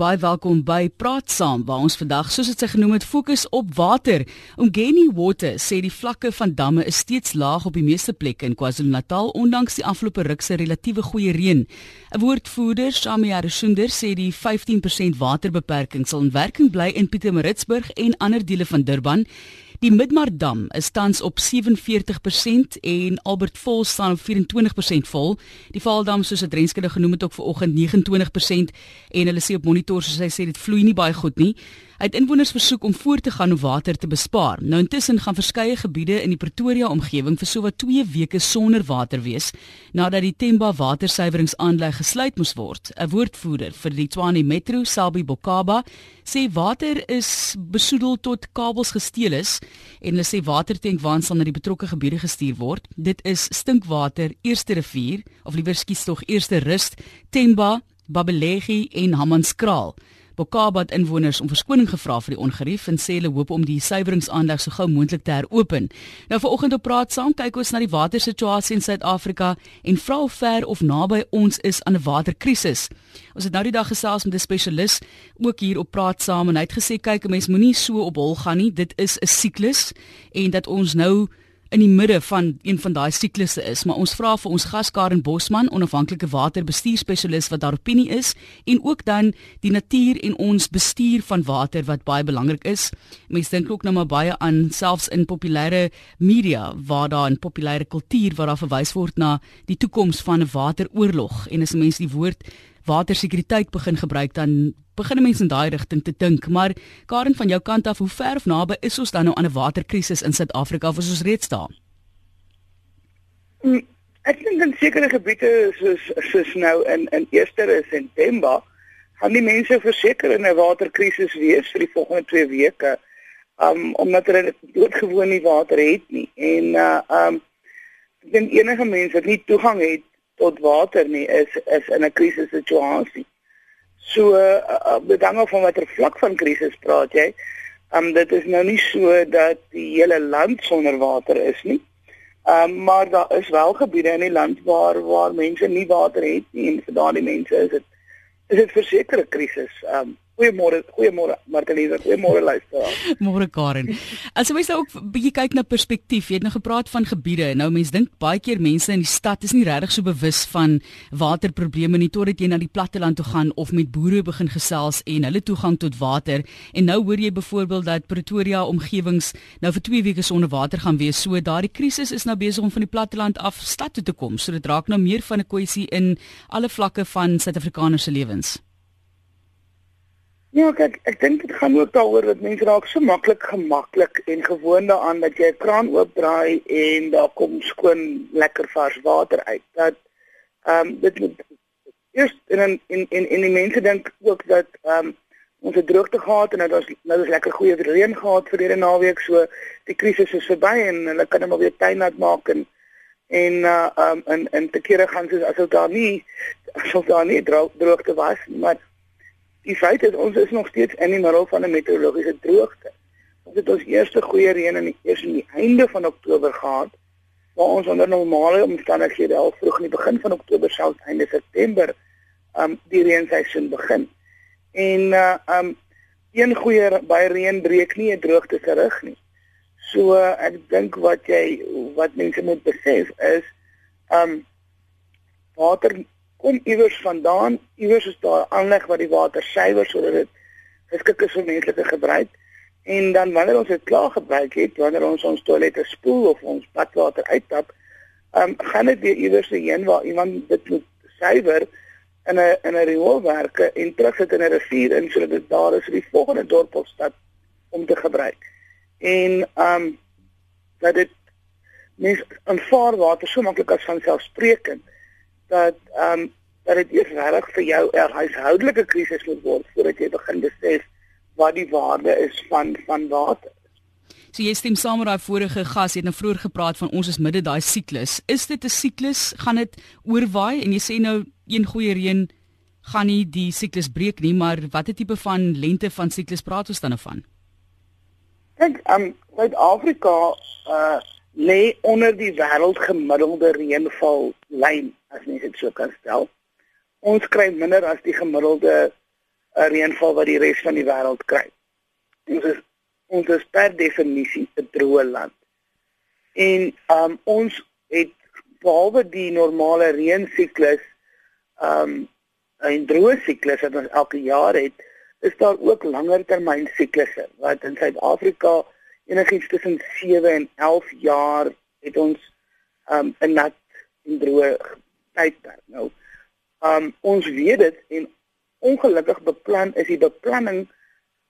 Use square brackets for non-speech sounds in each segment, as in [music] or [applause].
Baie welkom by Praat Saam waar ons vandag soos dit sy genoem het fokus op water. Umgeni Water sê die vlakke van damme is steeds laag op die meeste plekke in KwaZulu-Natal ondanks die afgelope ruk se relatiewe goeie reën. 'n Woordvoerder, Shamia Rasunder, sê die 15% waterbeperking sal in werking bly in Pietermaritzburg en ander dele van Durban. Die Midmar-dam is tans op 47% en Albert Falls staan op 24% vol. Die Vaaldam soos dit Renskede genoem het ook vanoggend 29% en hulle sê op monitor soos hy sê dit vloei nie baie goed nie. Hy het inwoners versoek om voort te gaan om water te bespaar. Nou intussen gaan verskeie gebiede in die Pretoria omgewing vir sowat 2 weke sonder water wees nadat die Temba watersuiweringsaanleg gesluit moes word. 'n Woordvoerder vir die Tshwane Metro, Sabi Bokaba, sê water is besoedel tot kabels gesteel is en hulle sê watertankwaans sal na die betrokke gebiede gestuur word. Dit is Stinkwater, Eerste Rivier of liewer skies tog Eerste Rust, Temba, Babelegi en Hammanskraal. Bokaba het inwoners om verskoning gevra vir die ongerief en sê hulle hoop om die suiweringsaanleg so gou moontlik te heropen. Nou vanoggend op praat saam kyk ons na die watersituasie in Suid-Afrika en vra hoe ver of naby ons is aan 'n waterkrisis. Ons het nou die dag gesels met 'n spesialis ook hier op praat saam en hy het gesê kyk 'n mens moenie so op hol gaan nie. Dit is 'n siklus en dat ons nou in die midde van een van daai siklusse is, maar ons vra vir ons gas Karen Bosman, onafhanklike waterbestuurspesialis wat daar opinie is en ook dan die natuur en ons bestuur van water wat baie belangrik is. Mense dink ook nou maar baie aan selfs in populêre media waar daar in populêre kultuur waar daar verwys word na die toekoms van 'n wateroorlog en as mense die woord watersekuriteit begin gebruik dan begin mense in daai rigting te dink maar Karen van jou kant af hoe ver of naby is ons dan nou aan 'n waterkrisis in Suid-Afrika of is ons reeds daar? Mm, ek dink in sekere gebiede soos soos nou in in Eerste is en Temba gaan die mense verseker in 'n waterkrisis wees vir die volgende 2 weke um omdat hulle doodgewoon nie water het nie en uh um ek dink enige mens wat nie toegang het tot water nie is is in 'n krisissituasie. So uh, bedange van watter vlak van krisis praat jy? Um dit is nou nie so dat die hele land sonder water is nie. Um maar daar is wel gebiede in die land waar waar mense nie water het nie en vir daardie mense is dit is dit verseker 'n krisis. Um Goeiemôre, goeiemôre Marteliese, goeiemôre luisteraar. Môre Karen. As jy mens nou ook bietjie kyk na perspektief, jy het nou gepraat van gebiede. Nou mense dink baie keer mense in die stad is nie regtig so bewus van waterprobleme nie totdat jy na die platteland toe gaan of met boere begin gesels en hulle toegang tot water. En nou hoor jy byvoorbeeld dat Pretoria omgewings nou vir 2 weke sonder water gaan wees. So daardie krisis is nou besig om van die platteland af stad toe te kom. So dit raak nou meer van 'n kwessie in alle vlakke van Suid-Afrikaners se lewens. Ja, kyk, ek dink dit gaan ook daaroor dat mense raak so maklik gemaklik en gewoond daaraan dat jy 'n kraan oopdraai en daar kom skoon lekker vars water uit. Dat ehm um, dit moet eers en en en, en die mense dink ook dat ehm um, ons het droogte gehad en nou daar's nou is lekker goeie reën gehad vir hierdie naweek, so die krisis is verby en hulle kan maar weer tuin nat maak en en uh ehm um, en en te kere gaan soos asof daar nie asof daar nie droogte was maar Die feit is ons is nog steeds in die middel van 'n meteorologiese droogte. Ons het ons eerste goeie reën in die eers in die einde van Oktober gehad, waar ons onder normale omstandighede al vroeg in die begin van Oktober selfs einde September um die reenseisoen begin. En uh um een goeie baie reën breek nie 'n droogte se rug nie. So uh, ek dink wat jy wat mense moet besef is um water kom iewers vandaan, iewers is daar aanleg wat die water suiwer sodat dit geskik is vir menslike gebruik. En dan wanneer ons dit klaar gebruik het, wanneer ons ons toilette spoel of ons badwater uittap, um, gaan dit weer iewers heen waar iemand dit moet suiwer in 'n in 'n rioolwerke en terug sit in 'n rivier in sodat dit daar is vir die volgende dorp of stad om te gebruik. En ehm um, dat dit mens aanvaar water so maklik as van selfsprekend dat ehm um, dat dit eers reg vir jou 'n huishoudelike krisis moet word voordat jy begin besef wat die waarde is van van water. So jy stem saam met daai vorige gas, jy het nou vroeër gepraat van ons is midde daai siklus. Is dit 'n siklus? Gaan dit oorwaai en jy sê nou een goeie reën gaan nie die siklus breek nie, maar watter tipe van lente van siklus praat ons dan nou van? Kyk, ehm um, Suid-Afrika uh lê onder die wêreldgemiddelde reënval lyn as mens dit so kan stel. Ons kry minder as die gemiddelde uh, reënval wat die res van die wêreld kry. Ons is ons is per definisie 'n droë land. En um ons het behalwe die normale reënsiklus um 'n droë siklus wat ons elke jaar het, is daar ook langer termyn siklusse wat in Suid-Afrika enigiets tussen 7 en 11 jaar het ons um 'n nat en droë tydperk. Nou, um ons weet dit en ongelukkig beplan is die beplanning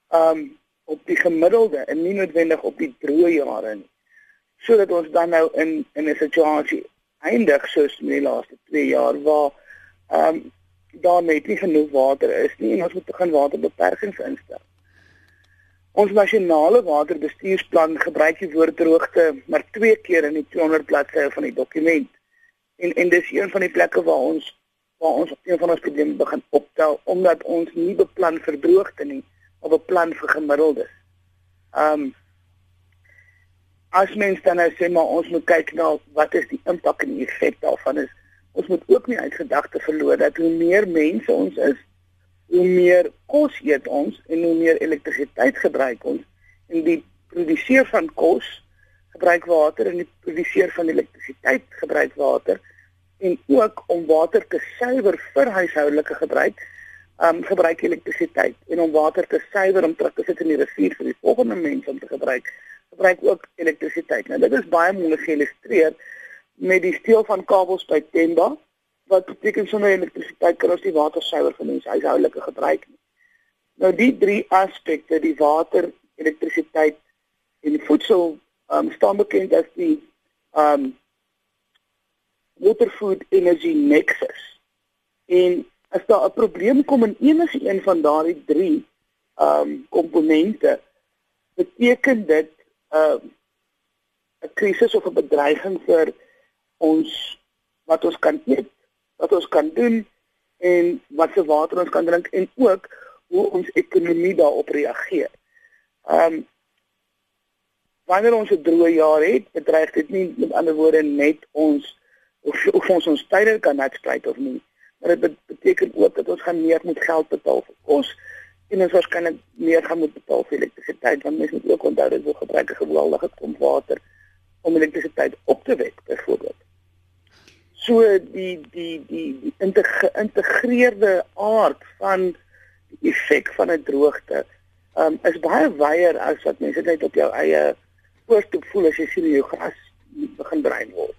um op die gemiddelde en nie noodwendig op die droë jare nie. Sodat ons dan nou in in 'n situasie eindig soos in die laaste 2 jaar waar um daar net nie genoeg water is nie en ons moet begin waterbeperkings instel. Ons nasionale waterbestuursplan gebruik die woord droogte maar twee keer in die 200 bladsye van die dokument. En en dis een van die plekke waar ons waar ons een van ons probleme begin optel omdat ons nie beplan vir droogte nie, maar beplan vir gemiddeldes. Um as mens dan nou sê maar ons moet kyk na wat is die impak en die effek daarvan is. Ons moet ook nie uit gedagte verloor dat hoe meer mense ons is, hoe meer kos eet ons en hoe meer elektrisiteit gebruik ons. En die produseer van kos gebruik water en die produseer van elektrisiteit gebruik water en ook om water te suiwer vir huishoudelike gebruik um gebruik elektrisiteit. En om water te suiwer om terug te sit in die rivier vir die volgende mense om te gebruik gebruik ook elektrisiteit. Nou dit is baie mooi geïllustreer met die steel van kabels by Temba wat beteken sonder elektrisiteit kan ons die water suiwer vir mense huishoudelike gebruik nie. Nou die drie aspekte, die water, elektrisiteit en voedsel, um, staan bekend as die um water food energy nexus. En as daar 'n probleem kom in enige een van daardie drie um komponente, beteken dit 'n um, 'n krisis of 'n bedreiging vir ons wat ons kan eet wat ons kan doen en wat se water ons kan drink en ook hoe ons ekonomie daarop reageer. Ehm um, wanneer ons 'n droë jaar het, bedreig dit nie met ander woorde net ons of, of ons ons tydel kan uitspreek of nie. Maar dit beteken ook dat ons gaan meer moet geld betaal vir kos en ons waarskynlik meer gaan moet betaal vir elektrisiteit want mense moet ook onthou dat ons gebruik 'n geweldige klomp water om elektrisiteit op te wek byvoorbeeld so die die die, die geïntegreerde aard van die effek van 'n droogte um, is baie wyer as wat mense net op jou eie voorstoep voel as jy sien jou gras begin brein word.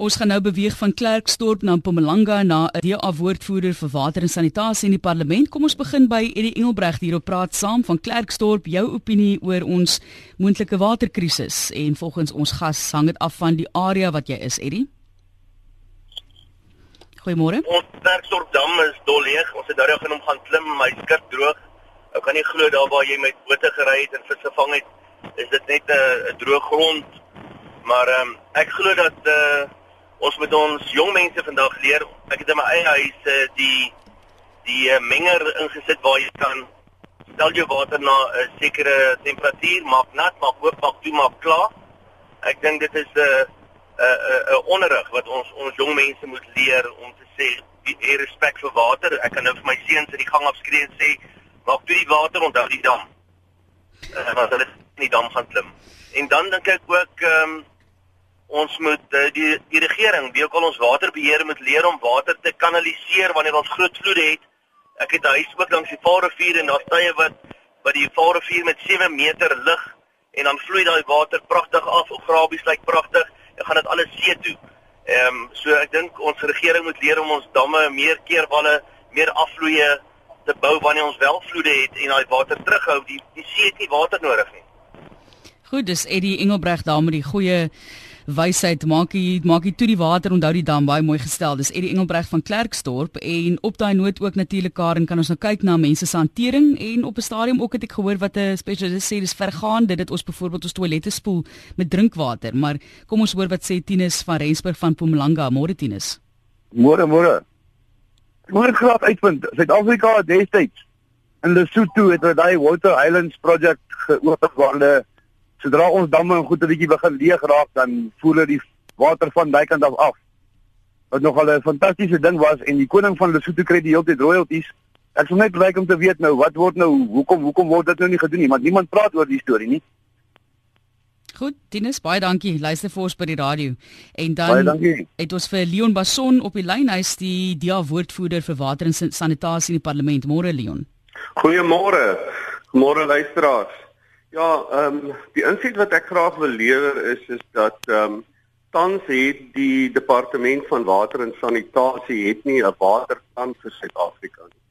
Ons gaan nou beweeg van Klerksdorp na Mpumalanga na 'n DA woordvoerder vir water en sanitasie in die parlement. Kom ons begin by Eddie Engelbreg hier op praat saam van Klerksdorp. Jou opinie oor ons moontlike waterkrisis en volgens ons gas hang dit af van die area wat jy is, Eddie. Goeiemôre. Ons Sterksdorp dam is dol leeg. Ons het daardie gaan om gaan klim, my skip droog. Ek kan nie glo daar waar jy met bote gery het en vis gevang het, is dit net 'n droë grond. Maar ehm um, ek glo dat uh ons met ons jong mense vandag leer. Ek het in my eie huis uh, die die uh, menger ingesit waar jy kan stel jou water na 'n uh, sekere temperatuur, maak nat, maak oop, maak toe, maak klaar. Ek dink dit is 'n uh, 'n uh, 'n uh, uh, onderrig wat ons ons jong mense moet leer om te sê die respek vir water. Ek kan nou vir my seuns in die gang afskree en sê maak toe die water onthou die dam. Uh, want hulle in die dam gaan klim. En dan dink ek ook ehm um, ons moet uh, die die regering, wie ook al ons waterbeheer moet leer om water te kanaliseer wanneer ons groot vloede het. Ek het 'n huis ook langs die Vaalrivier en daar's tye wat wat die Vaalrivier met 7 meter lig en dan vloei daai water pragtig af, grabies lyk pragtig dan gaan dit alles see toe. Ehm um, so ek dink ons regering moet leer om ons damme meer keerwalle, meer afvloeie te bou wanneer ons wel vloede het en daai water terughou. Die die see het nie water nodig nie. Goed, dis Eddie Engelbreg daar met die goeie wysheid maak jy maak jy toe die water onthou die dam baie mooi gestel. Dis Eddie Engelbreg van Klerksdorp en op daai noot ook natuurlik Karen kan ons nou kyk na mense se hantering en op 'n stadium ook het ek gehoor wat 'n spesialis sê dis vergaande dit ons byvoorbeeld ons toilette spoel met drinkwater. Maar kom ons hoor wat sê Tinus van Rensburg van Mpumalanga. Môre Tinus. Môre môre. Môre graag uitvind. Suid-Afrika destyds in Lesotho het hulle daai Water Islands projek geopen waar hulle sodra ons damme en goed 'n bietjie begin leeg raak dan voel dit die water van bykant af af. Wat nogal 'n fantastiese ding was en die koning van Lesotho kry die hele tyd royalties ek sou net like om te weet nou wat word nou hoekom hoekom word dit nou nie gedoen nie, want niemand praat oor die storie nie. Goed, Tinus, baie dankie. Luister vir ons by die radio. En dan het ons vir Leon Bason op die lyn. Hy's die DEA woordvoerder vir water en sanitasie in die parlement. Môre Leon. Goeiemôre. Môre luisteraars. Ja, ehm um, die insig wat ek graag wil lewer is is dat ehm um, tans het die departement van water en sanitasie het nie 'n waterplan vir Suid-Afrika nie.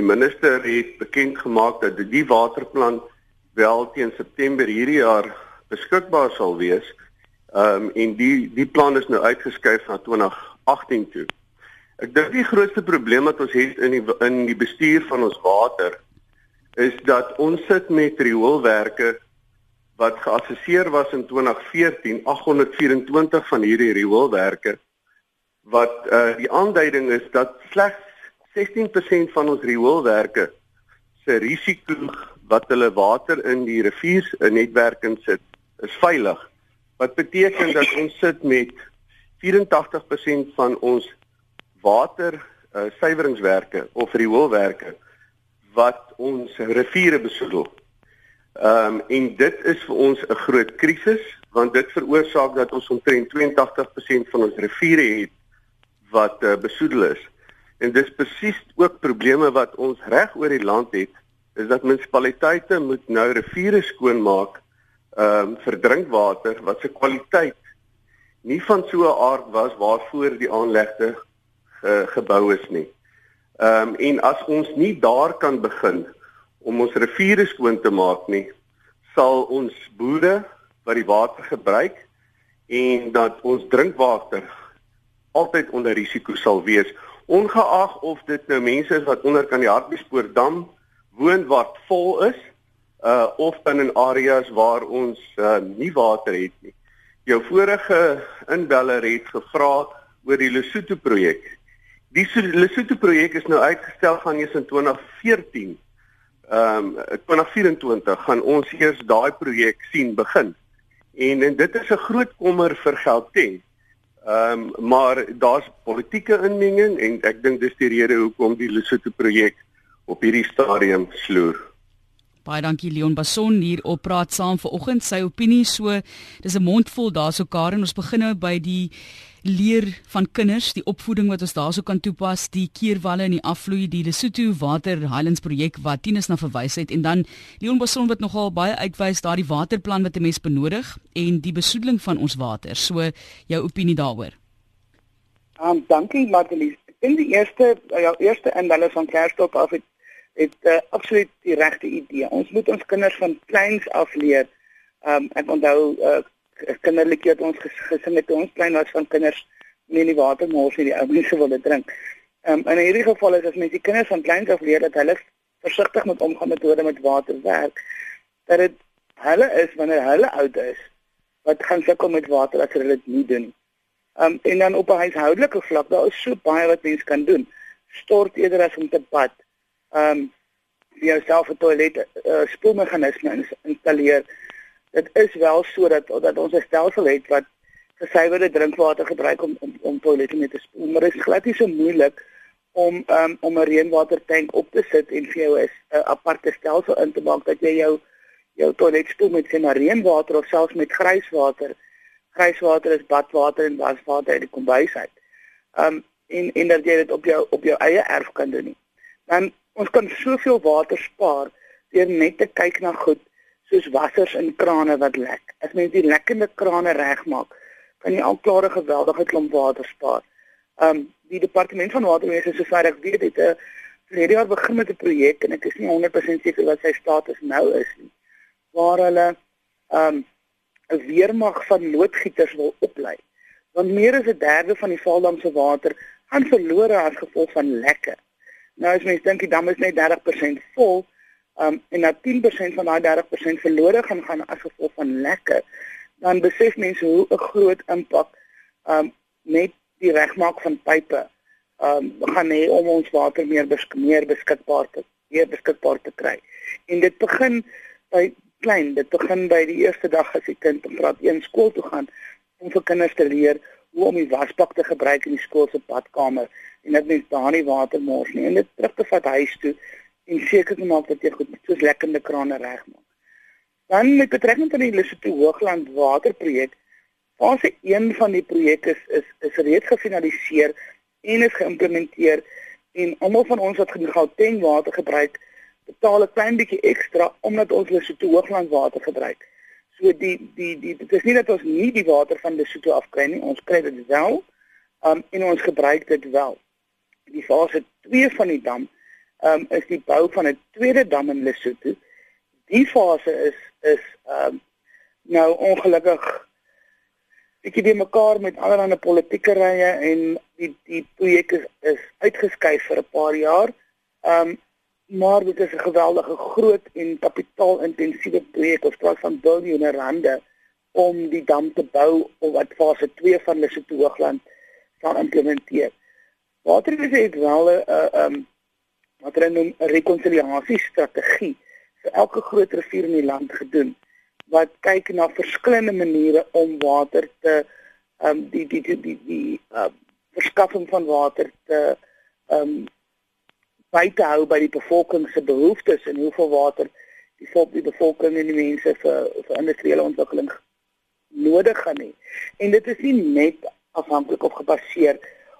Die minister het bekend gemaak dat die waterplan wel teen September hierdie jaar beskikbaar sal wees. Ehm um, en die die plan is nou uitgeskuif na 2018 toe. Ek dink die grootste probleem wat ons het in die in die bestuur van ons water is dat ons sit met rioolwerke wat geassesseer was in 2014 824 van hierdie rioolwerke wat uh die aanduiding is dat slegs 16% van ons rioolwerke se risiko wat hulle water in die riviersnetwerk insit is veilig. Wat beteken dat ons sit met 84% van ons water uh, suiweringswerke of rioolwerke wat ons riviere besoedel. Ehm um, en dit is vir ons 'n groot krisis want dit veroorsaak dat ons omtrent 82% van ons riviere het wat uh, besoedel is. En dis presies ook probleme wat ons reg oor die land het is dat munisipaliteite moet nou riviere skoonmaak ehm um, vir drinkwater wat se kwaliteit nie van so 'n aard was waarvoor die aanlegte ge, gebou is nie. Ehm um, en as ons nie daar kan begin om ons riviere skoon te maak nie, sal ons boere wat die water gebruik en dat ons drinkwater altyd onder risiko sal wees ongeag of dit nou mense is wat onder kan die Hartbeespoortdam woon wat vol is uh of dan in areas waar ons uh, nie water het nie. Jou vorige inbeller het gevra oor die Lesotho projek. Die Lesotho projek is nou uitgestel gaan eers in 2014. Ehm um, 2024 gaan ons eers daai projek sien begin. En en dit is 'n groot kommer vir Gauteng. Ehm um, maar daar's politieke inmenging en ek dink dis die rede hoekom die Lesotho projek op hierdie stadium sloer. Baie dankie Leon Bason hier op praat saam vanoggend sy opinie so dis 'n mondvol daarso Karen ons begin nou by die leer van kinders die opvoeding wat ons daarso kan toepas die keerwalle en die afvloei die Lesotho Water Highlands projek wat Tinus na verwys het en dan Leon Bason wat nogal baie uitwys daardie waterplan wat 'n mens benodig en die besoedeling van ons water so jou opinie daaroor. Um dankie Martelie in die eerste jou eerste inbelle van Kerstop af het het uh, absoluut die regte idee. Ons moet ons kinders van kleins af leer. Um ek onthou uh, kinderlikie het ons gesing het ons klein was van kinders nie in die water mors nie, die ou mense wil dit drink. Um in hierdie geval is as mens die kinders van kleins af leer dat hulle versigtig moet omgaan met hoe met water werk, dat dit hulle is wanneer hulle oud is wat gaan sukkel met water as hulle dit nie doen. Um en dan op 'n huishoudelike vlak, daar is so baie wat mens kan doen. Stort eerder as om te bad ehm um, vir jouself 'n toilet uh, spoelmeganisme installeer. Dit is wel sodat dat ons 'n stelsel het wat gesuiwerde drinkwater gebruik om om, om toilette mee te spoel, maar dit is glad nie so moeilik om um, om 'n reënwatertank op te sit en vir jou 'n uh, aparte stelsel in te maak dat jy jou jou toilet spoel met sien reënwater of selfs met grijswater. Grijswater is badwater en waswater uit die kombuis uit. Um en en dat jy dit op jou op jou eie erf kan doen nie. Dan Ons kan soveel water spaar deur net te kyk na goed soos wassers in krane wat lek. As mens die lekkende krane regmaak, kan jy al klare geweldige klomp water spaar. Um die departement van waterwese sover ek weet het 'n verlede jaar begin met 'n projek en ek is nie 100% seker wat sy status nou is nie. Waar hulle um 'n weermag van loodgieters wil oplei. Want meer as 'n derde van die Valdam se water gaan verlore as gevolg van lekke. Nou as mens dink die dam is net 30% vol, um en dat 10% van daai 30% verlore gaan gaan as gevolg van lekke, dan besef mense hoe 'n groot impak um net die regmaak van pipe um gaan hê om ons water meer besk meer beskikbaar te meer beskikbaar te kry. En dit begin by klein, dit begin by die eerste dag as die kind graad 1 skool toe gaan om vir kinders te leer hoe om die wasbak te gebruik in die skool se badkamer en dat mens daar nie water mors nie en dit terug te vat huis toe en seker te maak dat jy goed soos lekkende krane regmaak. Dan met betrekking tot die Lesotho Hoogland waterprojek, fase 1 van die projek is is, is reeds gefinaliseer en is geïmplementeer en almal van ons wat Gauteng water gebruik, betaal 'n klein bietjie ekstra omdat ons Lesotho Hoogland water gebruik. So die die die dit is nie dat ons nie die water van Lesotho afkry nie, ons kry dit wel. Um en ons gebruik dit wel. Die fase 2 van die dam um is die bou van 'n tweede dam in Lesotho. Die fase is is um nou ongelukkig bietjie weer mekaar met allerlei politieke rye en die die projek is, is uitgeskuif vir 'n paar jaar. Um maar dit is 'n geweldige groot en kapitaalintensiewe projek of praat van biljoene rande om die dam te bou of wat fase 2 van Lesotho Hoogland gaan implementeer. Waterwese het wel 'n uh, um wat hulle noem 'n rekonsiliasiestrategie vir elke groot rivier in die land gedoen wat kyk na verskillende maniere om water te um die die die die, die uh, verskaffing van water te um by te hou by die bevolking se behoeftes en hoeveel water die volk die bevolking en die mense vir vir industriële ontwikkeling nodig gaan hê. En dit is nie net afhanklik of gebaseer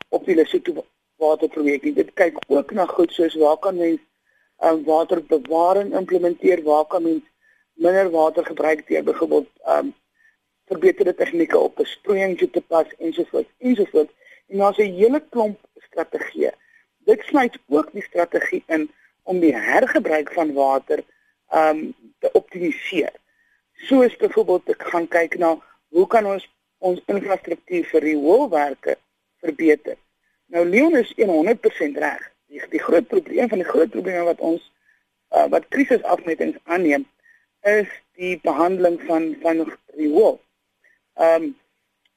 op die Lesotho waterprojek nie. Dit kyk ook na goed soos waar kan mens um, waterbewaring implementeer, waar kan mens minder water gebruik deur byvoorbeeld um verbeterde tegnieke op besproeiing toe te pas ensovoorts ensovoorts en daar's 'n hele klomp strategieë. Dit sluit ook die strategie in om die hergebruik van water um te optimaliseer. Soos byvoorbeeld ek gaan kyk na hoe kan ons ons infrastruktuur vir rioolwerke verbeter. Nou Leon is 100% reg. Die die groot probleem van die groot probleme wat ons uh, wat krisisafmetings aanneem is die behandeling van van riool. Ehm um,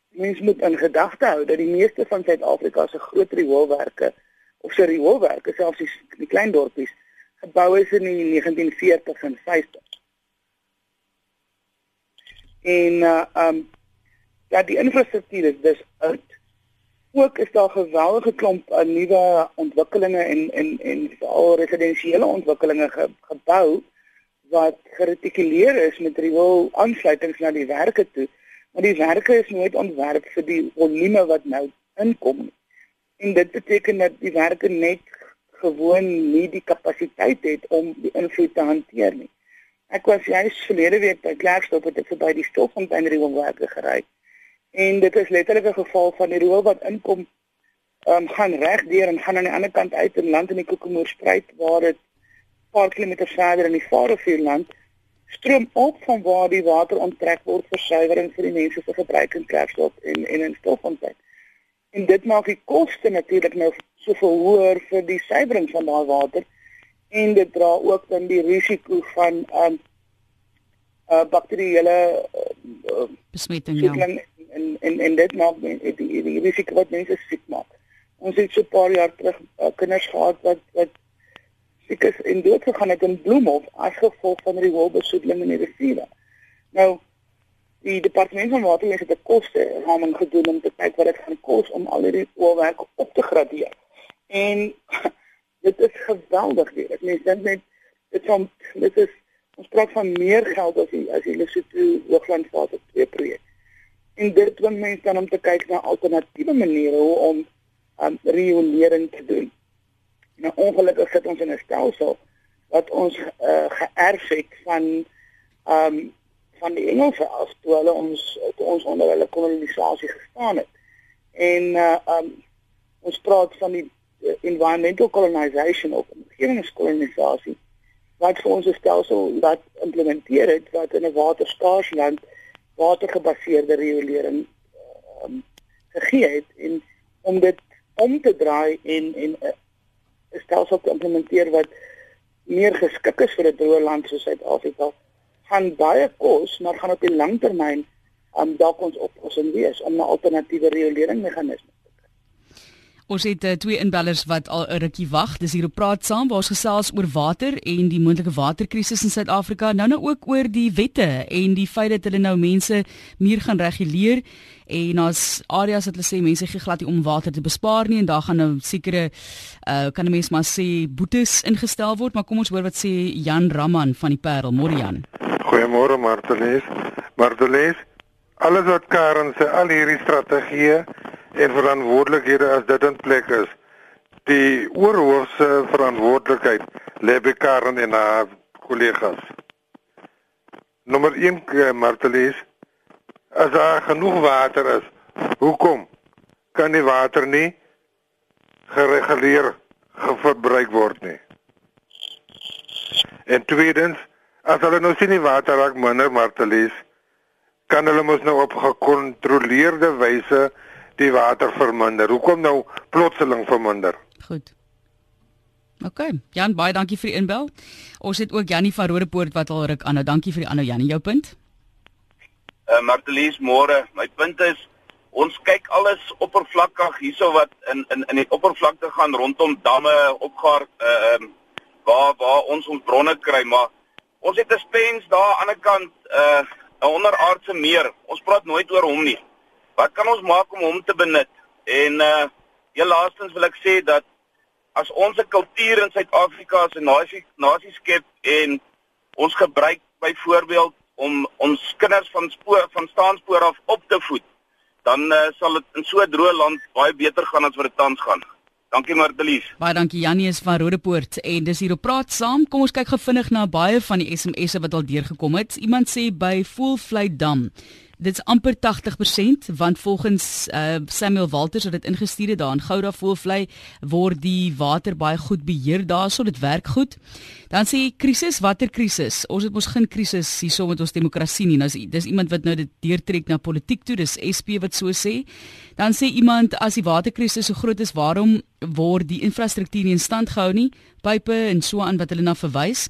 mens moet in gedagte hou dat die meeste van Suid-Afrika se groot rioolwerke of se rioolwerke selfs die, die klein dorpies gebou is in die 1940s en 50s. En uh um ja die infrastruktuur is dus oud. Ook is daar geweldige klomp uh, nuwe ontwikkelinge en en en veral residensiële ontwikkelinge ge, gebou wat geretikuleer is met riool aansluitings na die werke toe, maar die werke is nooit ontwerp vir die volume wat nou inkom nie. En dit beteken dat die werke net gewoon nie die kapasiteit het om die invloed te hanteer nie. Ek was juis verlede week by Klerksdorp het ek verby die Stoffontein rioolwerke gery. En dit is letterlik 'n geval van die riool wat inkom, ehm um, gaan reg deur en gaan aan die ander kant uit in land in die Kokemoorspruit waar dit paar kilometer verder in die Varevuurland stroom op van waar die water onttrek word vir suiwering vir die mense se gebruik in Klerksdorp en en in Stoffontein. En dit maak die koste natuurlik nou soveel hoër vir die suiwering van daai water en dit dra ook dan die risiko van um uh bakterieële uh, besmetting ja. En en en dit maak die, risiko wat mense siek maak. Ons het so 'n paar jaar terug uh, kinders gehad wat wat siek is en dood gegaan het in Bloemhof as gevolg van die wolbesoedeling in die riviere. Nou die departement van waterwese het 'n koste raming gedoen om te kyk wat dit gaan kos om al hierdie oorwerk op te gradeer. En [laughs] dit is geweldig weer. Ek meen dink net dit van dit is ons praat van meer geld as die as die Lesotho Hoogland fase 2 projek. En dit dwing mense dan om te kyk na alternatiewe maniere hoe om um, riolering te doen. Nou ongelukkig sit ons in 'n stelsel wat ons uh, geërf het van ehm um, van die Engelse af toe hulle ons toe ons onder hulle kolonisasie gestaan het. En uh um ons praat van die uh, environmental colonization of omgewingskolonisasie wat vir ons 'n stelsel wat implementeer het wat in 'n waterskaars land watergebaseerde riolering um, gegee het en om dit om te draai en en uh, 'n stelsel te implementeer wat meer geskik is vir 'n droë land soos Suid-Afrika, gaan baie kos, maar gaan op die lang termyn aan um, dalk ons oplossing wees om 'n alternatiewe rioleringsmeganisme Ons het uh, twee inbellers wat al 'n rukkie wag. Dis hier op praat saam waar ons gesels oor water en die moontlike waterkrisis in Suid-Afrika. Nou nou ook oor die wette en die feit dat hulle nou mense meer gaan reguleer en as areas wat hulle sê mense gee glad nie om water te bespaar nie en daar gaan nou sekere uh kan 'n mens maar sê boetes ingestel word, maar kom ons hoor wat sê Jan Raman van die Parel. Môre Jan. Goeiemôre Martelies. Martelies, alles wat Karen sê, al hierdie strategieë en verantwoordelikhede as dit in plek is. Die oorhoofse verantwoordelikheid lê by Karen en haar kollegas. Nommer 1 eh, Martelies, as daar genoeg water is, hoekom kan die water nie gereguleer verbruik word nie? En tweedens, as hulle nou sien die water raak minder Martelies, kan hulle mos nou op gekontroleerde wyse die water verminder. Hoekom nou plotseling verminder? Goed. OK. Jan, baie dankie vir die inbel. Ons het ook Jannie van Rodepoort wat al ruk aanhou. Dankie vir die aanhou Jannie, jou punt. Uh Martelies, môre. My punt is ons kyk alles oppervlakkig hierso wat in in in die oppervlakte gaan rondom damme, opgaar uh ehm um, waar waar ons ons bronne kry, maar ons het 'n spens daar aan die ander kant uh 'n onderaardse meer. Ons praat nooit oor hom nie. Wat kan ons maak om hom te benut? En uh heel laastens wil ek sê dat as ons 'n kultuur in Suid-Afrika as 'n nasie nasie skep en ons gebruik byvoorbeeld om ons kinders van spoor van staanspoor af op te voed, dan uh, sal dit in so 'n droë land baie beter gaan as wat dit tans gaan. Dankie Martelies. Baie dankie Janie van Rodepoort en dis hier op praat saam. Kom ons kyk gefvinnig na baie van die SMS'e wat al deurgekom het. Iemand sê by Voelvlei Dam dit's amper 80% want volgens uh, Samuel Walters wat dit ingestuur het daar in Gouda Voelvlei word die water baie goed beheer daarso dit werk goed. Dan sê krisis, watter krisis? Ons het mos geen krisis hierso met ons demokrasie nie. Nou dis iemand wat nou dit deurtrek na politiek toe, dis SP wat so sê. Dan sê iemand as die waterkrisis so groot is, waarom word die infrastruktuur nie in stand gehou nie? Pype en so aan wat hulle na verwys.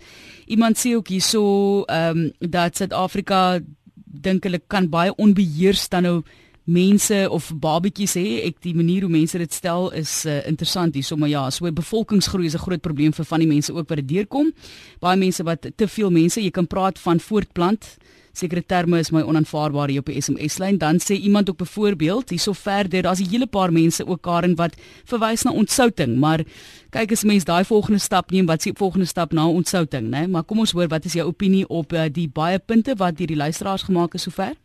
Iemand sê ook hierso ehm um, dat Suid-Afrika dink hulle kan baie onbeheers dan nou mense of babetjies hê. Ek die manier hoe mense dit stel is uh, interessant hier sommer ja so bevolkingsgroei is 'n groot probleem vir van die mense ook wat dit deurkom. Baie mense wat te veel mense jy kan praat van voortplant sekere terme is my onaanvaarbaar hier op die SMS lyn. Dan sê iemand ook byvoorbeeld hierso verder daar's 'n hele paar mense ook Karen wat verwys na ontsouting. Maar kyk as mens daai volgende stap neem wat s'ie volgende stap na ontsouting nê maar kom ons hoor wat is jou opinie op uh, die baie punte wat deur die luisteraars gemaak is sover?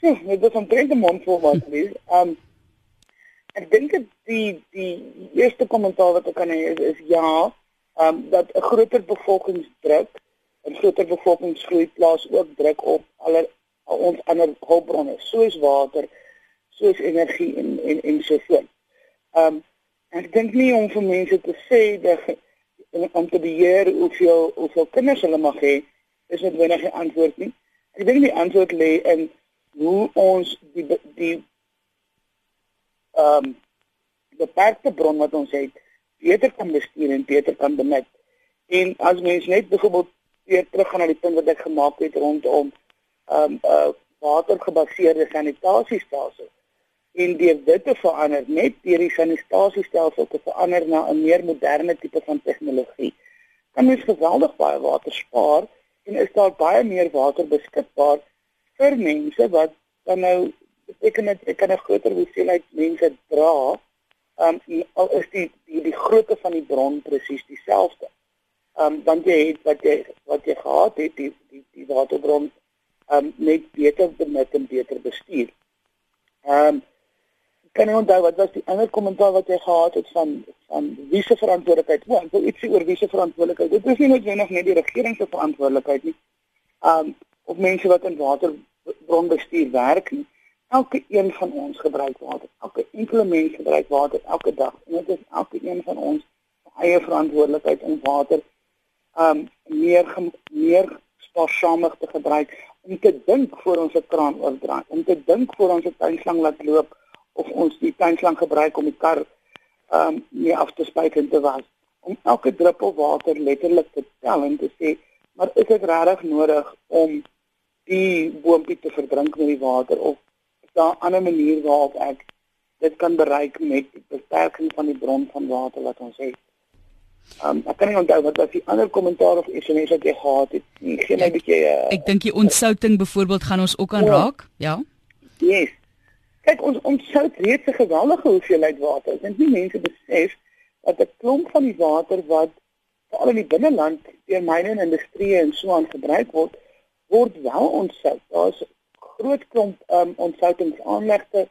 Sjoe, dit is 'n drente mond vol wat hier. Um ek dink dit die die eerste kommentaar wat ek kan hê is, is ja, um dat 'n groter bevolkingsdruk 'n groter bevolkingsgroei plaas ook druk op alle al ons ander hulpbronne soos water, soos energie en en en so voort. Um ek dink nie om vir mense te sê dat om te beheer hoeveel hoeveel kinders hulle mag hê is net wenig 'n antwoord nie. Ek dink die antwoord lê in hoe ons die die ehm um, beperkte bron wat ons het beter kan bestuur en beter kan benut. En as mens net byvoorbeeld weer terug gaan na die punt wat ek gemaak het rondom ehm um, uh watergebaseerde sanitasiestelsels en deur dit te verander net deur die sanitasiestelsel te verander na 'n meer moderne tipe van tegnologie kan mens geweldig baie water spaar en is daar baie meer water beskikbaar vir mense wat dan nou beteken dit kan 'n groter hoeveelheid mense dra um, al is die die die grootte van die bron presies dieselfde ehm um, want jy het wat jy wat jy gehad het die die die waterbron ehm um, net beter benut en beter bestuur. Ehm um, kan jy onthou wat was die ander kommentaar wat jy gehad het van van wie se verantwoordelikheid? O, ek wil ietsie oor wie se verantwoordelikheid. Dit is nie noodwendig net die regering se verantwoordelikheid nie. Ehm um, of mense wat in waterbronbestuur werk nie. Elke een van ons gebruik water. Elke enkele mens gebruik water elke dag. En dit is elke een van ons eie verantwoordelikheid om water um meer meer spaarsamig te gebruik om te dink voor ons 'n kraan oordraai om te dink voor ons 'n tuinslang laat loop of ons die tuinslang gebruik om die kar um mee af te spuit en te was om elke druppel water letterlik te tel en te sê maar is dit regtig nodig om die boontjie te verdrink met die water of is daar 'n ander manier waarop ek dit kan bereik met die beperking van die bron van water wat ons het. Um, ek kan nie onthou wat was die ander kommentaar of SMS wat jy gehad het. Geen ek, bietjie uh, Ek dink die ontsouting byvoorbeeld gaan ons ook aanraak. Ja. Yes. Kyk ons ons sout reeds 'n geweldige hoeveelheid water. Ek dink nie mense besef dat 'n klomp van die water wat veral in die binneland deur myne en industrie en so aan gebruik word, word wel ontsout. Daar's groot klomp um, ontsoutingsaanlegte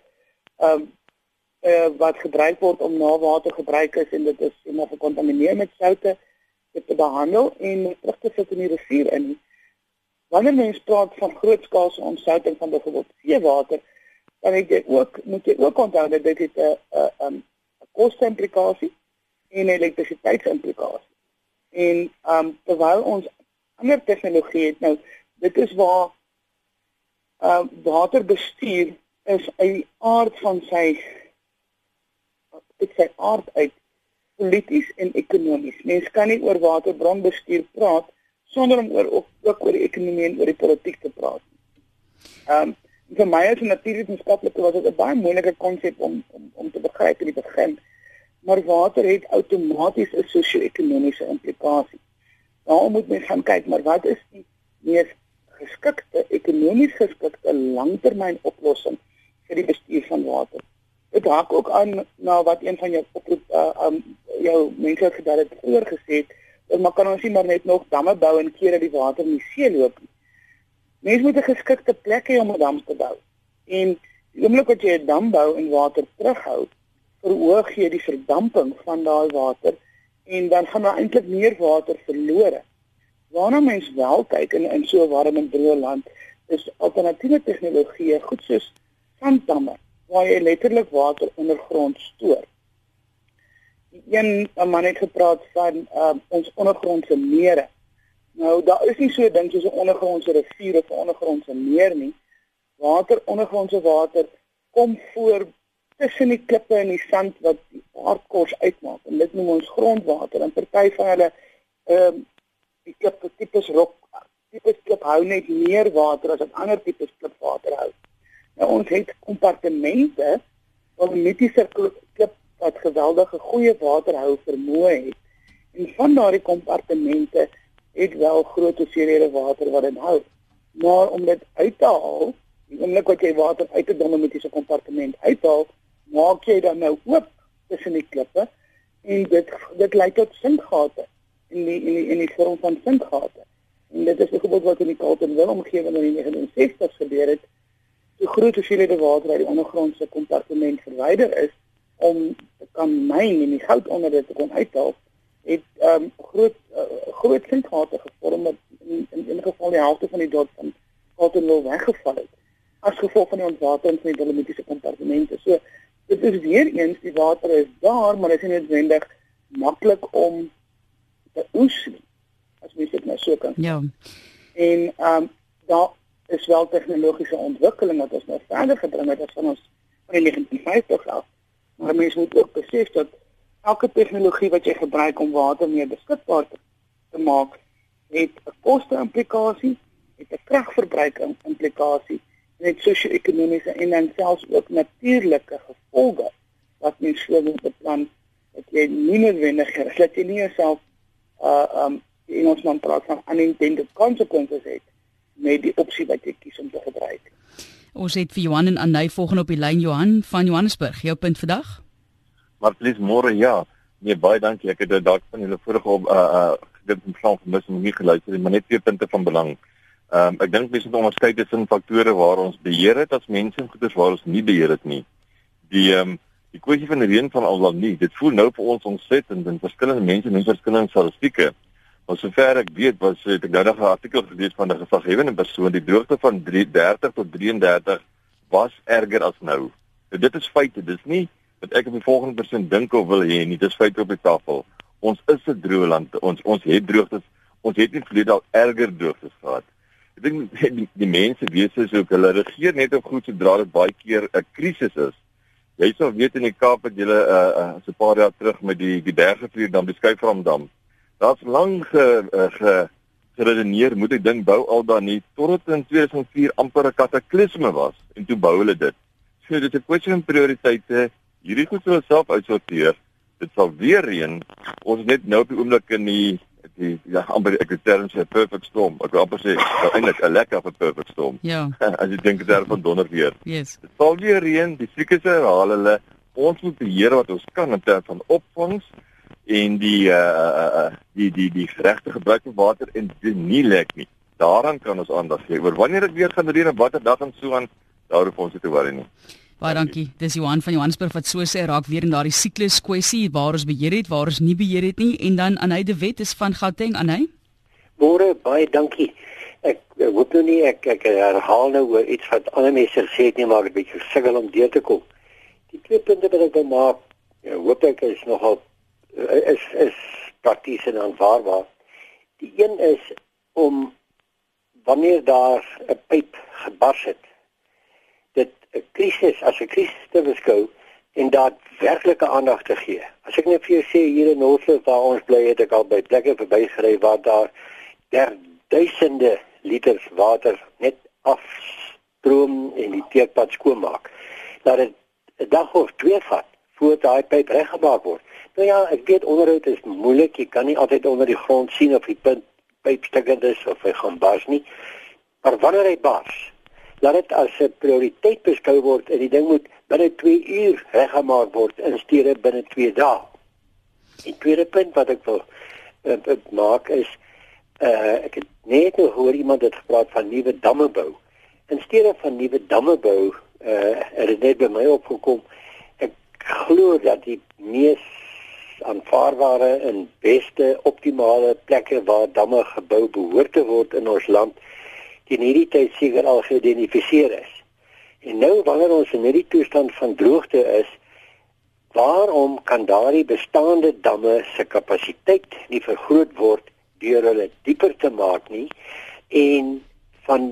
um uh, wat gebruik word om na water gebruik is en dit is en of gekontamineer met soutte dit behandel en terug te sit in die rivier in. Wanneer mens praat van grootskaalse ontsouting van byvoorbeeld seewater, dan het jy ook moet jy ook onthou dat dit 'n 'n 'n 'n koste implikasie en elektrisiteitsimplikasie. En um terwyl ons ander tegnologie het nou dit is waar uh waterbestuur is uit die aard van sy uit sy aard uit polities en ekonomies. Mens kan nie oor waterbronbestuur praat sonder om oor ook, ook oor die ekonomie en oor die politiek te praat. Ehm um, vir my as 'n natuurwetenskaplike was dit 'n baie moeilike konsep om, om om te begryp in die begin. Maar water het outomaties 'n sosio-ekonomiese implikasie. Daarom moet mens gaan kyk, maar wat is die mees geskikte ekonomies geskikte langtermyn oplossing vir die bestuur van water? Dit raak ook aan na wat een van jou oproep uh um jou mense gedal het vroeër gesê het dat maar kan ons nie maar net nog damme bou en keer dat die water in die see loop nie. Mense moet 'n geskikte plek hê om 'n dam te bou. En die oomblik wat jy 'n dam bou en water terughou, verhoog jy die verdamping van daai water en dan gaan daar eintlik meer water verlore. Waarna mens wel kyk in in so warm en droë land is alternatiewe tegnologieë goed soos sanddamme waar jy letterlik water ondergrond stoor. Een 'n man het gepraat van uh, ons ondergrondse mere. Nou daar is nie so 'n ding soos 'n ondergrondse rivier of 'n ondergrondse meer nie. Water ondergrondse water kom voor tussen die klippe en die sand wat die aardkors uitmaak en dit noem ons grondwater en party van hulle ehm um, die klippe tipes rok tipes klip hou net meer water as 'n ander tipes klipwater hou. Nou ons het kompartemente wat mitiese klip wat geweldige goeie waterhou vermoë het. En van daardie kompartemente het wel groot hoeveelhede water wat dit hou. Maar om dit uit te haal, die oomblik wat jy water uit 'n domestiese kompartement uithaal, maak jy dan nou oop tussen die klippe en dit dit lei tot sinkgate in die in die in die vorm van sinkgate. En dit is byvoorbeeld wat in die Kaltenwil omgewing in die 1960s gebeur het so groot hoeveelhede water uit die ondergrondse kompartement verwyder is om kan myn en die goud onder dit te kon uithaal het ehm um, groot uh, groot sinkgate gevorm wat in in, in geval die helfte van die dorp van Cottonwood weggeval het as gevolg van die ontwatering van die dolomitiese kompartemente. So dit is weer eens die water is daar, maar dit is nie noodwendig maklik om te oes nie. As mens dit nou so kan. Ja. En ehm um, daar is wel tegnologiese ontwikkeling wat ons nou verder gebring het as van ons van die 1950s af. Maar mense moet ook besef dat elke tegnologie wat jy gebruik om water meer beskikbaar te, te maak, het 'n koste-implikasie, het 'n kragverbruik implikasie en het sosio-ekonomiese en dan selfs ook natuurlike gevolge wat mens so moet beplan dat jy nie noodwendig is dat jy nie jouself uh um in ons man praat van unintended consequences het met die opsie wat jy kies om te gebruik. Ons het vir Johan en Anay volgende op die lyn Johan van Johannesburg. Jou punt vandag? Martlies môre ja. Nee baie dankie. Ek het dit dalk van julle vorige op uh uh gedink om van mis om nie geluister nie, maar net twee punte van belang. Ehm um, ek dink mense moet onderskei tussen faktore waar ons beheer het as mense en goeders waar ons nie beheer het nie. Die ehm um, die kwessie van die reën van al dan nie. Dit voel nou vir ons ontsettend en verskillende mense en verskillende statistieke. Maar sover ek weet was ek nou nog 'n artikel gelees van 'n gesaghebende persoon die droogte van 30 tot 33 was erger as nou. So dit is feite, dis nie wat ek op die volgende persoon dink of wil hê nie, dis feite op die tafel. Ons is 'n droë land. Ons ons het droogtes. Ons het nie verlede al erger droogtes gehad. Ek dink die, die mense weet soos ook hulle regeer net op goed sodra dit baie keer 'n krisis is. Jy sou weet in die Kaap het julle 'n uh, uh, so 'n paar jaar terug met die die bergvloed dan beskryf van dam. Daar's lank ge, uh, ge geredeneer moet ek dink bou al dan nie totdat in 2004 amper 'n kataklisme was en toe bou hulle dit. So dit is 'n kwessie van prioriteite. Hierdie goed sal self uitsorteer. Dit sal weer reën. Ons is net nou op die oomblik in die die ja amper ek het term sê perfect storm. Ek wil amper sê eintlik 'n lekker of 'n perfect storm. Ja. [laughs] As jy dink daar van donder weer. Yes. Dit sal weer reën, die siekes herhaal hulle. Ons moet beheer wat ons kan in terme van opvangs en die uh die die die regte gebruik van water en dit nie lek nie. Daaraan kan ons aandag gee. Oor wanneer dit weer gaan reën en watter dag en so aan, daar hoef ons nie te worry nie. Baie dankie. Dis Johan van Johannesburg wat so sê raak weer in daardie siklus kwessie waar ons beheer het, waar ons nie beheer het nie en dan Anay de Wet is van Gauteng Anay. Môre baie dankie. Ek ek hoop nou nie ek ek herhaal nou oor iets wat ander mense gesê het nie maar 'n bietjie sukkel om deur te kom. Die twee punte wat ek wil maak, ja, hoop ek is nogal is is prakties en aanvaarbaar. Die een is om wanneer daar 'n pyp gebars het, dit 'n krisis as 'n krisis te beskou en daadwerklike aandag te gee. As ek net vir jou sê hier in Noordwes waar ons bly het ek al by plekke verbygery waar daar der duisende liters water net afstroom en die teekpad skoonmaak. Dat dit 'n dag of twee vat voor daai pyp reggemaak word. Nou ja, ek weet onderhoud is moeilik. Jy kan nie altyd onder die grond sien of die punt pyp stukkend is of hy gaan bars nie. Maar wanneer hy bars, laat dit as 'n prioriteit beskou word en die ding moet binne 2 uur reggemaak word in steede binne 2 dae. Die tweede punt wat ek wil uh, maak is uh, ek het net gehoor iemand het gepraat van nuwe damme bou. In steede van nuwe damme bou, uh, het dit net by my opgekom ek glo dat die mees aanvaarbare en beste optimale plekke waar damme gebou behoort te word in ons land teen hierdie tyd seker al geïdentifiseer is. En nou wanneer ons in hierdie toestand van droogte is, waarom kan daardie bestaande damme se kapasiteit nie vergroot word deur hulle dieper te maak nie en van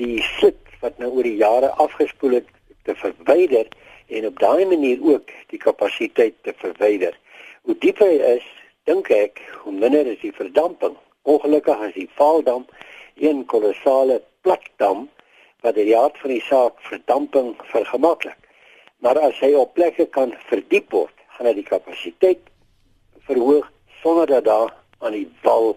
die sit wat nou oor die jare afgespoel het te verwyder en op daai manier ook die kapasiteit te verwyder. Hoe dieper hy is, dink ek, hoe minder is die verdamping. Ongelukkig is die Vaaldam een kolossale platdam wat die aard van die saak verdamping vergemaklik. Maar as hy op plekke kan verdiep word, gaan hy die kapasiteit verhoog sonder dat daar aan die wal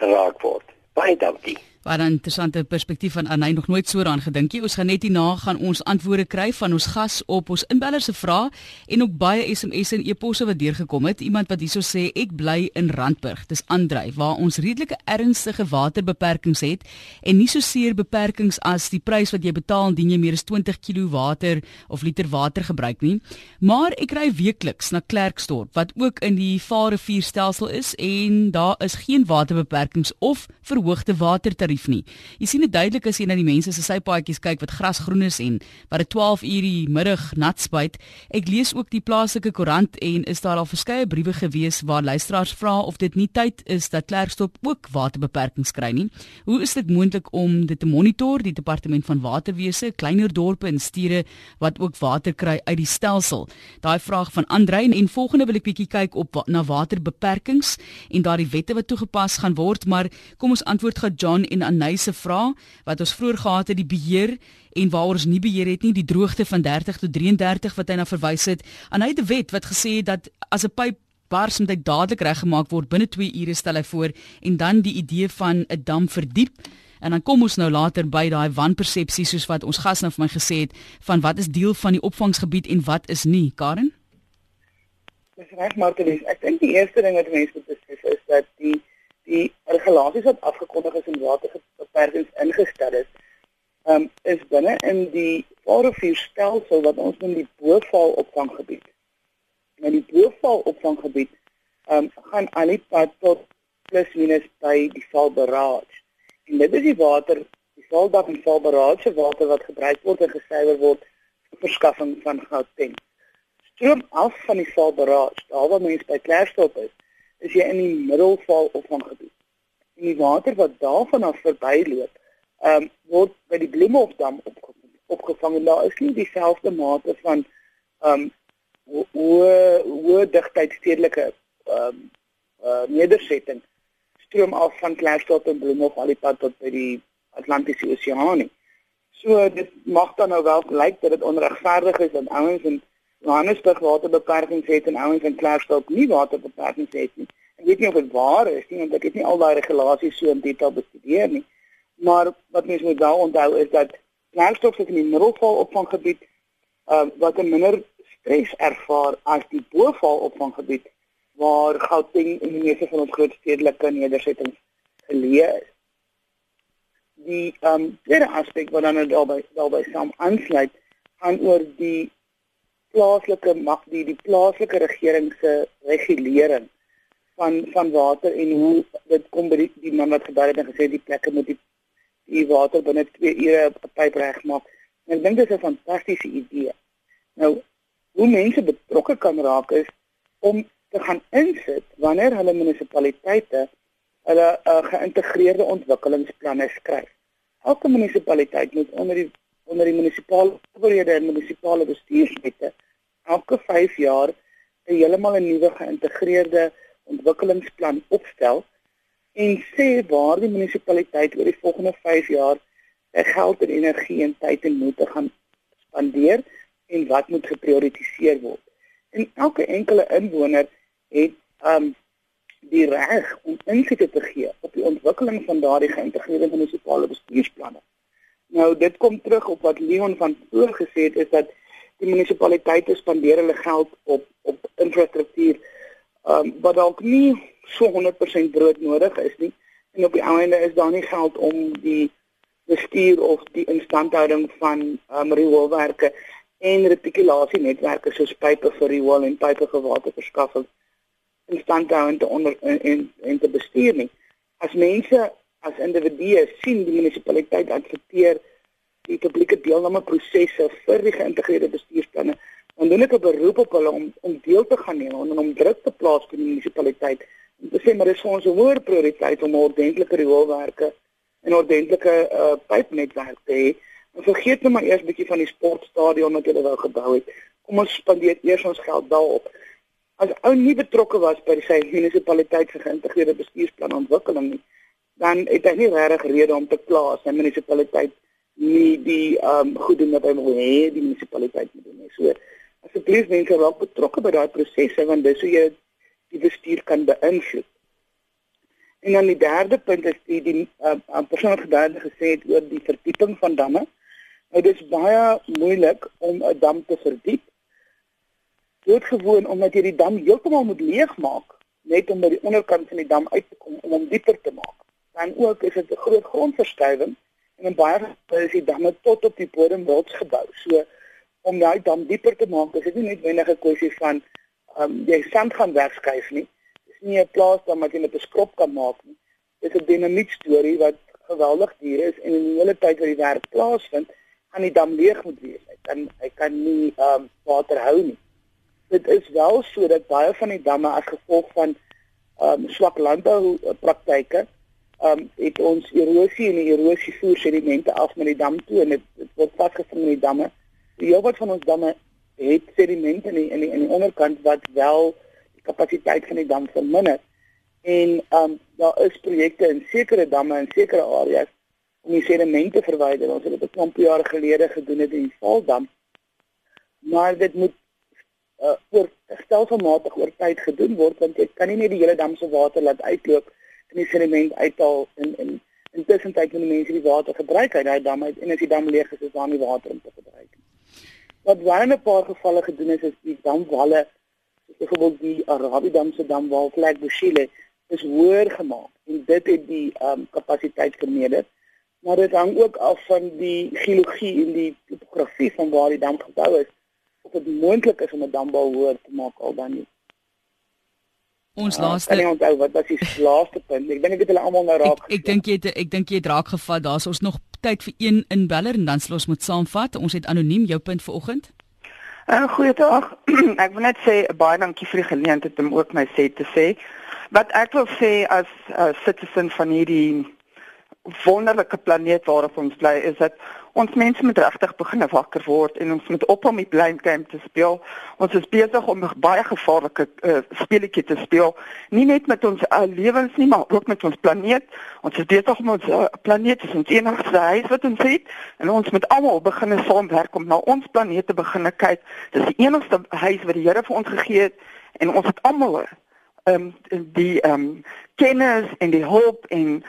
geraak word. Baie dankie. Wat 'n interessante perspektief van Anay nog nooit so daaraan gedink nie. Ons gaan net hierna gaan ons antwoorde kry van ons gas op ons inbeller se vrae en ook baie SMS en e-posse wat deurgekom het. Iemand wat hierso sê ek bly in Randburg. Dis Andrei waar ons redelike ernstige waterbeperkings het en nie so seer beperkings as die prys wat jy betaal indien jy meer as 20 kg water of liter water gebruik nie. Maar ek ry weekliks na Klerksdorp wat ook in die Vaalrivierstelsel is en daar is geen waterbeperkings of verhoogde water tarief nie. Jy sien dit duidelik as jy na die mense se sypaadjies kyk wat grasgroen is en wat 'n 12 uur die middag nat spuit. Ek lees ook die plaaslike koerant en is daar al verskeie briewe gewees waar luisteraars vra of dit nie tyd is dat Klerksdorp ook waterbeperkings kry nie. Hoe is dit moontlik om dit te monitor die departement van waterwese, kleiner dorpe en stede wat ook water kry uit die stelsel? Daai vraag van Andrein en volgende wil ek bietjie kyk op na waterbeperkings en daardie wette wat toegepas gaan word, maar kom ons antwoord gou John en Anay se vraag wat ons vroeër gehad het die beheer en waaroor ons nie beheer het nie die droogte van 30 tot 33 wat hy na verwys het. Anay 'n wet wat gesê het dat as 'n pyp bars moet hy dadelik reggemaak word binne 2 ure stel hy voor en dan die idee van 'n dam verdiep. En dan kom ons nou later by daai wanpersepsie soos wat ons gas nou vir my gesê het van wat is deel van die opvangsgebied en wat is nie. Karen? Dis reg Martelies. Ek dink die eerste ding wat mense moet besef is dat die die regulasies wat afgekondig is en waterbeperkings ingestel is, um, is binne in die Vaalrivierstelsel wat ons noem die Boval opvanggebied. En die Boval opvanggebied um, gaan aan die pad tot plus minus by die Vaalbarrage. En dit is die water, die Vaaldam en Vaalbarrage water wat gebruik word en gesuiwer word vir verskaffing van Gauteng. Stroom af van die Vaalbarrage, daar waar mense by Klerksdorp is, is jy in die middelval opvanggebied. En die water wat daarvan af verbyloop, ehm um, word by die Bloemhofdam opge opgevang en daar is nie dieselfde mate van ehm um, hoe hoe digtheid stedelike ehm um, uh, nedersetting stroom af van Klerksdorp en Bloemhof al die pad tot by die Atlantiese Oseaan nie. So dit mag dan nou wel lyk dat dit onregverdig is dat ouens in Johannesburg waterbeperkings het en ouens in Klerksdorp nie waterbeperkings het nie. Ek weet nie of dit waar is nie want ek het nie al daai regulasies so in detail bestudeer nie. Maar wat mens moet wel onthou is dat Klerksdorp sit in die middelval opvanggebied uh, wat 'n minder stres ervaar as die boval opvanggebied waar Gauteng en die meeste van ons groot stedelike nedersettings geleë is. Die um, tweede aspek wat dan nou daarbey daarbey saam aansluit, gaan oor die plaaslike mag die die plaaslike regering se regulering van van water en hoe dit kom by die, die man wat gebeur het en gesê die plekke moet die die water binne 2 ure 'n pyp regmaak. Ek dink dit is 'n fantastiese idee. Nou hoe mense betrokke kan raak is om te gaan insit wanneer hulle munisipaliteite hulle 'n uh, geïntegreerde ontwikkelingsplanne skryf. Elke munisipaliteit moet onder die onder die munisipale owerhede en munisipale bestuurswette elke 5 jaar 'n heeltemal 'n nuwe geïntegreerde ontwikkelingsplan opstel en sê waar die munisipaliteit oor die volgende 5 jaar sy geld en energie en tyd en moeite gaan spandeer en wat moet geprioritiseer word. En elke enkele inwoner het um die reg om insig te gee op die ontwikkeling van daardie geïntegreerde munisipale bestuursplanne. Nou dit kom terug op wat Leon van voor gesê het is dat die munisipaliteite spandeer hulle geld op op infrastruktuur um wat dalk nie so 100% brood nodig is nie en op die einde is daar nie geld om die bestuur of die instandhouding van um rioolwerke en retikulasienetwerke soos pype vir riool en pype vir waterverskaffing in stand hou en te onder en en te bestuur nie. As mense as individue sien die munisipaliteit adverteer die publieke deelname prosesse vir die geïntegreerde bestuursplanne, dan doen ek 'n beroep op hulle om om deel te gaan neem en om druk te plaas op die munisipaliteit om te sê maar dis vir ons 'n hoër prioriteit om ordentlike rioolwerke en ordentlike uh, pypnetwerke te hê. En vergeet net maar eers 'n bietjie van die sportstadion wat hulle wou gebou het. Kom ons spandeer eers ons geld daarop as ou nie betrokke was by sy munisipaliteit se geïntegreerde bestuursplan ontwikkeling nie, dan het hy nie regtig rede om te kla as sy munisipaliteit nie die ehm um, goed doen wat hy wil hê die munisipaliteit moet doen nie. So asseblief mense raak betrokke by daai prosesse want dis hoe jy die bestuur kan beïnvloed. En dan die derde punt is die die ehm uh, persoonlike gedaande gesê het oor die verdieping van damme. Nou dit is baie moeilik om 'n dam te verdiep doodgewoon omdat jy die dam heeltemal moet leegmaak net om by die onderkant van die dam uit te kom om hom dieper te maak. Dan ook is dit 'n groot grondverskuiwing en in baie gevalle is die damme tot op die bodem wilds gebou. So om daai dam dieper te maak, is dit nie net 'n kwessie van ehm um, jy sand gaan wegskuif nie. Dis nie 'n plaas dan wat jy met 'n skrob kan maak nie. Dit is 'n dinamiek storie wat geweldig duur is en in die hele tyd wat die werk plaasvind, gaan die dam leeg moet wees. Hy kan hy kan nie ehm um, water hou nie dit is wel so dat baie van die damme as gevolg van ehm um, swak landbou praktyke ehm um, het ons erosie en erosie voer sedimente af met die dam toe en dit, dit word vasgevang in die damme. Die heel wat van ons damme het sedimente in die, in die in die onderkant wat wel die kapasiteit van die dam verminder. En um, daar is projekte in sekere damme in sekere areas om die sedimente verwyder. Ons het dit 'n klomp jare gelede gedoen het in die Valdam. Maar dit moet uh, oor stelselmatig oor tyd gedoen word want jy kan nie net die hele dam se water laat uitloop en die sediment uithaal en en intussen tyd wanneer mense die water gebruik uit daai dam uit en as die dam leeg is is daar nie water om te gebruik nie. Wat baie in 'n paar gevalle gedoen is is die damwalle byvoorbeeld die Arabidam se damwal Flag Bushile is hoër gemaak en dit het die um, kapasiteit vermeerder maar dit hang ook af van die geologie en die topografie van waar die dam gebou is of dit moontlik is om 'n dambou hoër te maak al dan nie. Ons uh, laaste Ek onthou wat was die laaste punt. Ek dink ek het hulle almal nou raak. Ek, ek dink jy het ek dink jy het raak gevat. Daar's ons nog tyd vir een inbeller en dan sal ons moet saamvat. Ons het anoniem jou punt vir oggend. Uh, Goeiedag. [clears throat] ek wil net sê baie dankie vir die geleentheid om ook my sê te sê. Wat ek wil sê as 'n uh, citizen van hierdie wonderlike planeet waarop ons bly is dat Ons mense moet regtig begin wakker word en ons moet ophou met blame game te speel. Ons is besig om 'n baie gevaarlike uh, speletjie te speel, nie net met ons uh, lewens nie, maar ook met ons planeet. Ons is besig om ons uh, planeet en ons huis wat ons het en ons moet almal begin saamwerk om na ons planeet te begin kyk. Dis die enigste huis wat die Here vir ons gegee het en ons het almal ehm um, die ehm um, kennis en die hulp en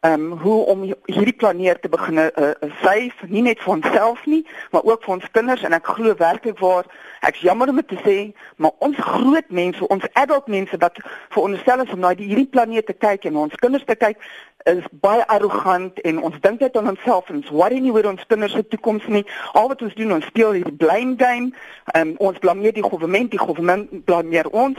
ehm um, hoe om hierdie planeet te begin uh, uh, syf nie net vir onsself nie, maar ook vir ons kinders en ek glo werklik waar ek's jammer om dit te sê, maar ons groot mense, ons adult mense wat vir onsself is om na hierdie planeet te kyk en ons kinders te kyk is baie arrogant en ons dink net aan onsself en ons worry nie oor ons kinders se toekoms nie. Al wat ons doen, ons speel hierdie blame game. Um, ons blameer die regering, die regering blameer ons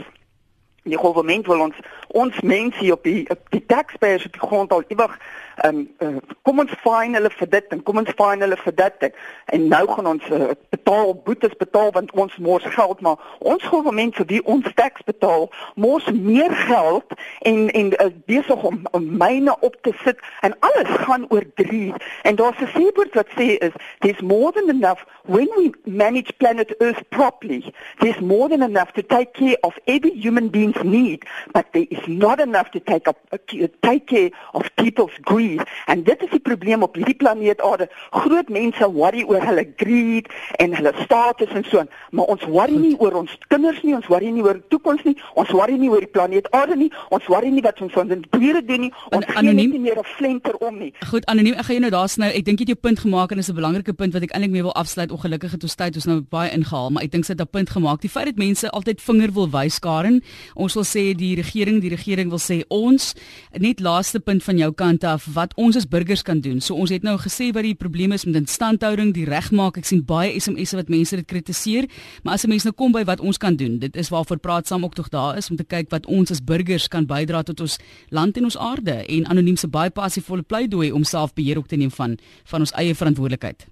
die regering wil ons ons mense op die op die taxpayers op die grond al ewig um, uh, kom ons fyn hulle vir dit en kom ons fyn hulle vir dit en nou gaan ons uh, betaal boetes betaal want ons mors geld maar ons regering vir wie ons tax betaal mors meer geld en en uh, besig om, om myne op te sit en alles gaan oor greed en daar's 'n seeboord wat sê is there's more than enough when we manage planet earth properly. There's more than enough to take care of every human being's need but there is not enough to take up uh, take care of people's greed greed en dit is die probleem op hierdie planeet aarde. Groot mense worry oor hulle greed en hulle status en so maar ons worry nie oor ons kinders nie ons worry nie oor toekoms nie ons worry nie oor die planeet aarde nie ons worry nie wat ons van die diere doen nie. Ons anoniem nie meer 'n flenter om nie. Goed anoniem ek gaan jou nou daar sny. Ek dink jy het jou punt gemaak en is 'n belangrike punt wat ek eintlik mee wil afsluit. Ongelukkig het ons tyd ons nou baie ingehaal maar ek dink sy het 'n punt gemaak. Die feit dat mense altyd vinger wil wys Karen ons wil sê die regering die regering wil sê ons. Net laaste punt van jou kant af wat ons as burgers kan doen. So ons het nou gesê wat die probleem is met instandhouding, die regmaak. Ek sien baie SMS'e wat mense dit kritiseer, maar as 'n mens nou kom by wat ons kan doen, dit is waarvoor praat saam ook tog daar is om te kyk wat ons as burgers kan bydra tot ons land en ons aarde en anoniem se baie passievolle pleidooi om selfbeheer ook te neem van van ons eie verantwoordelikheid.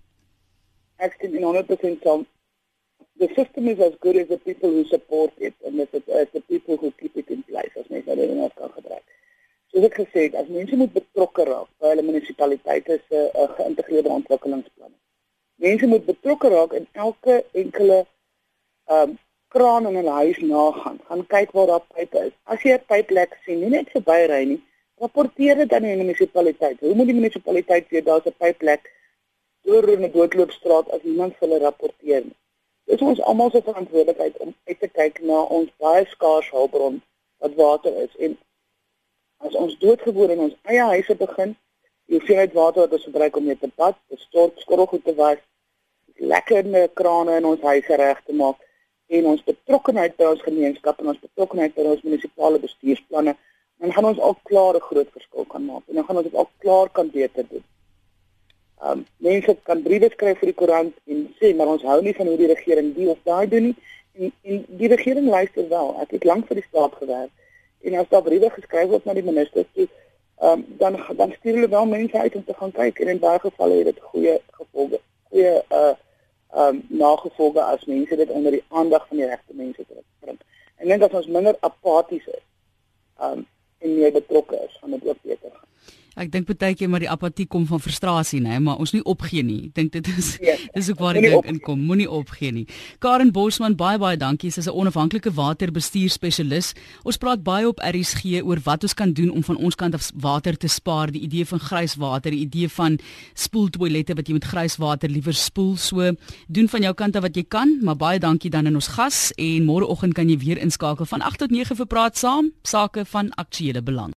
Ek stem in 100% saam. The system is as good as the people who support it and as the people who keep it in place as mens nou dit net kan gebruik soos ek gesê het, as mense moet betrokke raak by hulle munisipaliteite se uh, geïntegreerde ontwikkelingsplanne. Mense moet betrokke raak in elke enkele ehm um, kraan in hulle huis nagaan, gaan kyk waar daar pype is. As jy 'n pyplek sien, nie net verby ry nie, rapporteer dit aan die munisipaliteit. Hoe moet die munisipaliteit weet daar's 'n pyplek deur 'n doodloopstraat as iemand vir hulle rapporteer nie? Dit is ons almal se verantwoordelikheid om uit te kyk na ons baie skaars hulpbron wat water is en As ons doodgewoon in ons eie huise begin, die hoeveelheid water wat ons gebruik om mee te bad, te stort, skorrelgoed te was, lekkerde krane in ons huise reg te maak en ons betrokkenheid by ons gemeenskap en ons betrokkenheid by ons munisipale bestuursplanne, dan gaan ons al klaar 'n groot verskil kan maak en dan gaan ons dit al klaar kan beter doen. Um mense kan briewe skryf vir die koerant en sê maar ons hou nie van hoe die regering die of daai doen nie en, en die regering luister wel. Ek het lank vir die staat gewerk en as daar briewe geskryf word na die minister toe, um, dan dan stuur hulle wel mense uit om te gaan kyk en in baie gevalle het dit goeie gevolge, goeie uh um nagevolge as mense dit onder die aandag van die regte mense bring. En net as ons minder apaties is, um en meer betrokke is, gaan dit ook beter gaan. Ek dink baie keer maar die apatie kom van frustrasie, nê, maar ons nie opgee nie. Ek dink dit is yes, ja. dis ook waar die ding inkom. Moenie opgee nie. Karen Bosman, baie baie dankie. Sy's 'n onafhanklike waterbestuurspesialis. Ons praat baie op RSG oor wat ons kan doen om van ons kant af water te spaar. Die idee van grys water, die idee van spoeltoilette wat jy met grys water liewer spoel. So doen van jou kant af wat jy kan, maar baie dankie dan aan ons gas en môreoggend kan jy weer inskakel van 8 tot 9 vir praat saam, sake van aktuële belang.